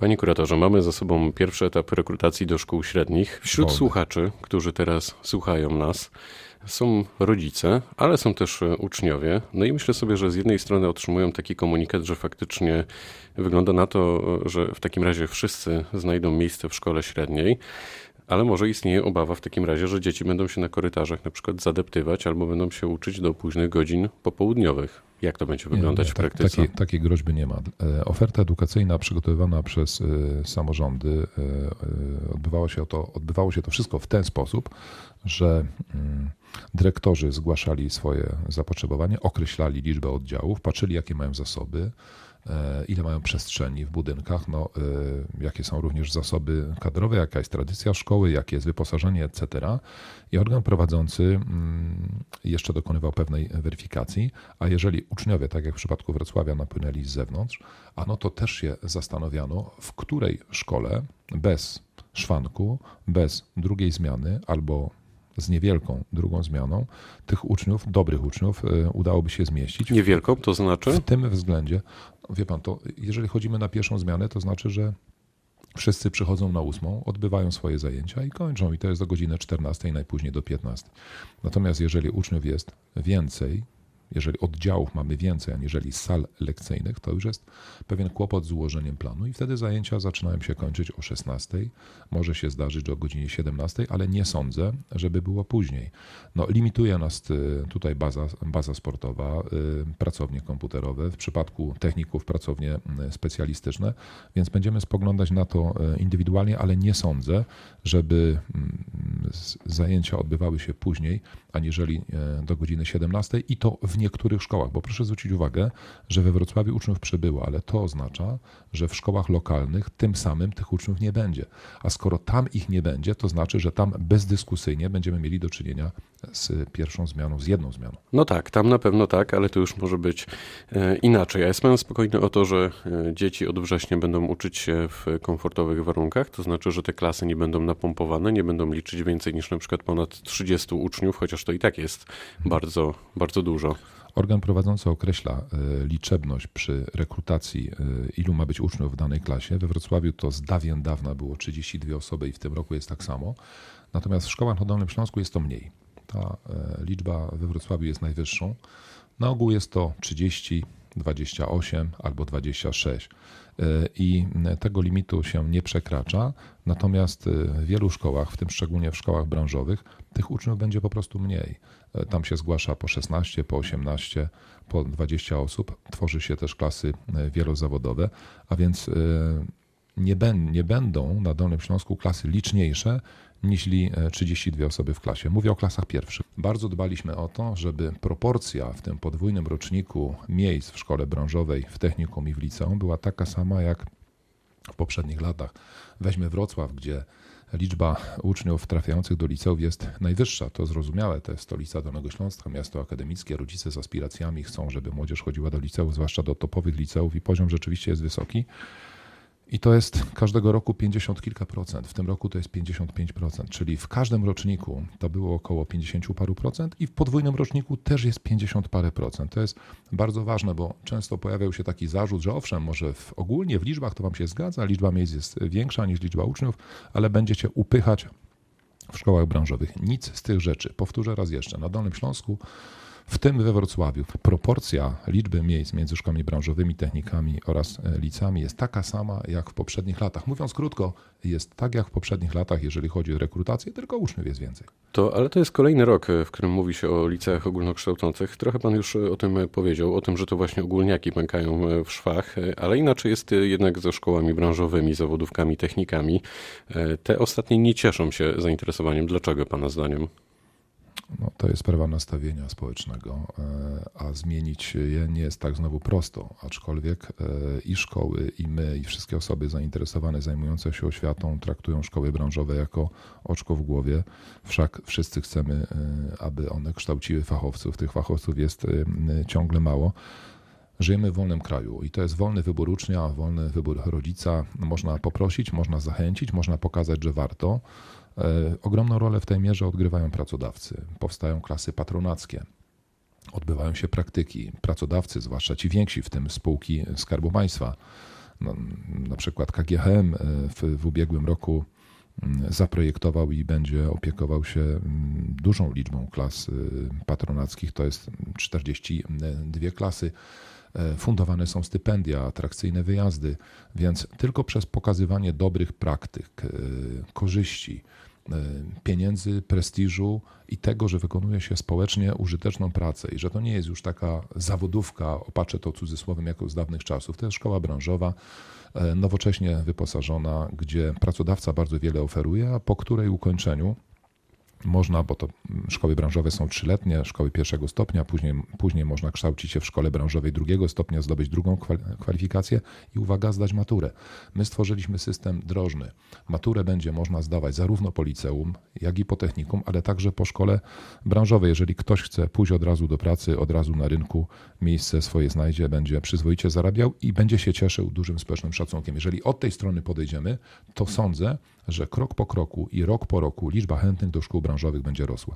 Panie kuratorze, mamy za sobą pierwszy etap rekrutacji do szkół średnich. Wśród słuchaczy, którzy teraz słuchają nas, są rodzice, ale są też e, uczniowie. No i myślę sobie, że z jednej strony otrzymują taki komunikat, że faktycznie wygląda na to, że w takim razie wszyscy znajdą miejsce w szkole średniej. Ale może istnieje obawa w takim razie, że dzieci będą się na korytarzach na przykład zadeptywać albo będą się uczyć do późnych godzin popołudniowych. Jak to będzie wyglądać nie, nie, w tak, praktyce? Takiej, takiej groźby nie ma. E, oferta edukacyjna przygotowywana przez e, samorządy odbywało się to, odbywało się to wszystko w ten sposób, że mm, dyrektorzy zgłaszali swoje zapotrzebowanie, określali liczbę oddziałów, patrzyli jakie mają zasoby, e, ile mają przestrzeni w budynkach, no, e, jakie są również zasoby kadrowe, jaka jest tradycja szkoły, jakie jest wyposażenie, etc. I organ prowadzący mm, jeszcze dokonywał pewnej weryfikacji, a jeżeli uczniowie, tak jak w przypadku Wrocławia, napłynęli z zewnątrz, a no to też się zastanawiano, w której szkole bez szwanku, bez drugiej zmiany albo z niewielką drugą zmianą tych uczniów, dobrych uczniów, e, udałoby się zmieścić. Niewielką to znaczy? W tym względzie, wie pan, to jeżeli chodzimy na pierwszą zmianę, to znaczy, że Wszyscy przychodzą na ósmą, odbywają swoje zajęcia i kończą. I to jest do godziny 14, najpóźniej do 15. Natomiast jeżeli uczniów jest więcej, jeżeli oddziałów mamy więcej, aniżeli sal lekcyjnych, to już jest pewien kłopot z ułożeniem planu i wtedy zajęcia zaczynają się kończyć o 16. Może się zdarzyć o godzinie 17, ale nie sądzę, żeby było później. No, limituje nas y, tutaj baza, baza sportowa, y, pracownie komputerowe, w przypadku techników pracownie y, specjalistyczne, więc będziemy spoglądać na to indywidualnie, ale nie sądzę, żeby mm, zajęcia odbywały się później, aniżeli do godziny 17 i to w niektórych szkołach, bo proszę zwrócić uwagę, że we Wrocławiu uczniów przybyło, ale to oznacza, że w szkołach lokalnych tym samym tych uczniów nie będzie. A skoro tam ich nie będzie, to znaczy, że tam bezdyskusyjnie będziemy mieli do czynienia z pierwszą zmianą, z jedną zmianą. No tak, tam na pewno tak, ale to już może być e, inaczej. Ja jestem spokojny o to, że e, dzieci od września będą uczyć się w komfortowych warunkach, to znaczy, że te klasy nie będą napompowane, nie będą liczyć więcej niż na przykład ponad 30 uczniów, chociaż to i tak jest bardzo, bardzo dużo. Organ prowadzący określa e, liczebność przy rekrutacji, ilu ma być uczniów w danej klasie. We Wrocławiu to z dawien dawna było 32 osoby i w tym roku jest tak samo. Natomiast w szkołach na Dolnym Śląsku jest to mniej. Ta e, liczba we Wrocławiu jest najwyższą. Na ogół jest to 30, 28 albo 26 e, i tego limitu się nie przekracza. Natomiast e, w wielu szkołach, w tym szczególnie w szkołach branżowych, tych uczniów będzie po prostu mniej. Tam się zgłasza po 16, po 18, po 20 osób. Tworzy się też klasy wielozawodowe, a więc nie, ben, nie będą na Dolnym Śląsku klasy liczniejsze niż 32 osoby w klasie. Mówię o klasach pierwszych. Bardzo dbaliśmy o to, żeby proporcja w tym podwójnym roczniku miejsc w szkole branżowej, w technikum i w liceum była taka sama jak w poprzednich latach. Weźmy Wrocław, gdzie liczba uczniów trafiających do liceów jest najwyższa. To zrozumiałe, to jest stolica Dolnego Śląska, miasto akademickie, rodzice z aspiracjami chcą, żeby młodzież chodziła do liceów, zwłaszcza do topowych liceów i poziom rzeczywiście jest wysoki. I to jest każdego roku 50 kilka procent. W tym roku to jest 55%, czyli w każdym roczniku to było około 50 paru procent i w podwójnym roczniku też jest 50 parę procent. To jest bardzo ważne, bo często pojawiał się taki zarzut, że owszem, może w, ogólnie w liczbach to Wam się zgadza, liczba miejsc jest większa niż liczba uczniów, ale będziecie upychać w szkołach branżowych. Nic z tych rzeczy. Powtórzę raz jeszcze. Na Dolnym Śląsku w tym we Wrocławiu proporcja liczby miejsc między szkołami branżowymi, technikami oraz e, licami jest taka sama jak w poprzednich latach. Mówiąc krótko, jest tak jak w poprzednich latach, jeżeli chodzi o rekrutację, tylko uczniów jest więcej. To, ale to jest kolejny rok, e, w którym mówi się o liceach ogólnokształcących. Trochę pan już e, o tym powiedział, o tym, że to właśnie ogólniaki pękają w szwach, ale inaczej jest jednak ze szkołami branżowymi, zawodówkami, technikami. Te ostatnie nie cieszą się zainteresowaniem. Dlaczego pana zdaniem? No, to jest sprawa nastawienia społecznego, e, a zmienić je nie jest tak znowu prosto, aczkolwiek e, i szkoły, i my, i wszystkie osoby zainteresowane, zajmujące się oświatą, traktują szkoły branżowe jako oczko w głowie. Wszak wszyscy chcemy, e, aby one kształciły fachowców. Tych fachowców jest ciągle mało. Żyjemy w wolnym kraju i to jest wolny wybór ucznia, wolny wybór rodzica. Można poprosić, można zachęcić, można pokazać, że warto. E, ogromną rolę w tej mierze odgrywają pracodawcy. Powstają klasy patronackie, odbywają się praktyki. Pracodawcy, zwłaszcza ci więksi, w tym spółki Skarbu Państwa, No, na przykład KGHM w, w ubiegłym roku mm, zaprojektował i będzie opiekował się mm, dużą liczbą klas patronackich, to jest 42 klasy. Fundowane są stypendia, atrakcyjne wyjazdy, więc tylko przez pokazywanie dobrych praktyk, korzyści, pieniędzy, prestiżu i tego, że wykonuje się społecznie użyteczną pracę i że to nie jest już taka zawodówka, opatrzę to cudzysłowem jako z dawnych czasów. To jest szkoła branżowa, nowocześnie wyposażona, gdzie pracodawca bardzo wiele oferuje, a po której ukończeniu można, bo to szkoły branżowe są trzyletnie, szkoły pierwszego stopnia, później, później można kształcić się w szkole branżowej drugiego stopnia, zdobyć drugą kwalifikację i uwaga, zdać maturę. My stworzyliśmy system drożny. Maturę będzie można zdawać zarówno po liceum, jak i po technikum, ale także po szkole branżowej. Jeżeli ktoś chce pójść od razu do pracy, od razu na rynku, miejsce swoje znajdzie, będzie przyzwoicie zarabiał i będzie się cieszył dużym społecznym szacunkiem. Jeżeli od tej strony podejdziemy, to sądzę, że krok po kroku i rok po roku liczba chętnych do szkół branżowych będzie rosła.